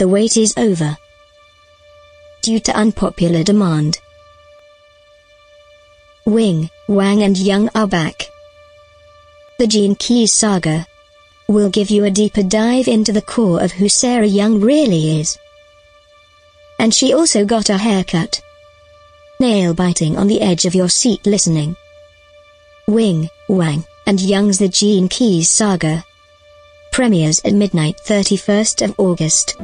the wait is over. Due to unpopular demand. Wing, Wang and Young are back. The Gene Keys saga will give you a deeper dive into the core of who Sarah Young really is. And she also got a haircut. Nail biting on the edge of your seat listening. Wing, Wang, and Young's The Gene Keys Saga. Premieres at midnight 31st of August.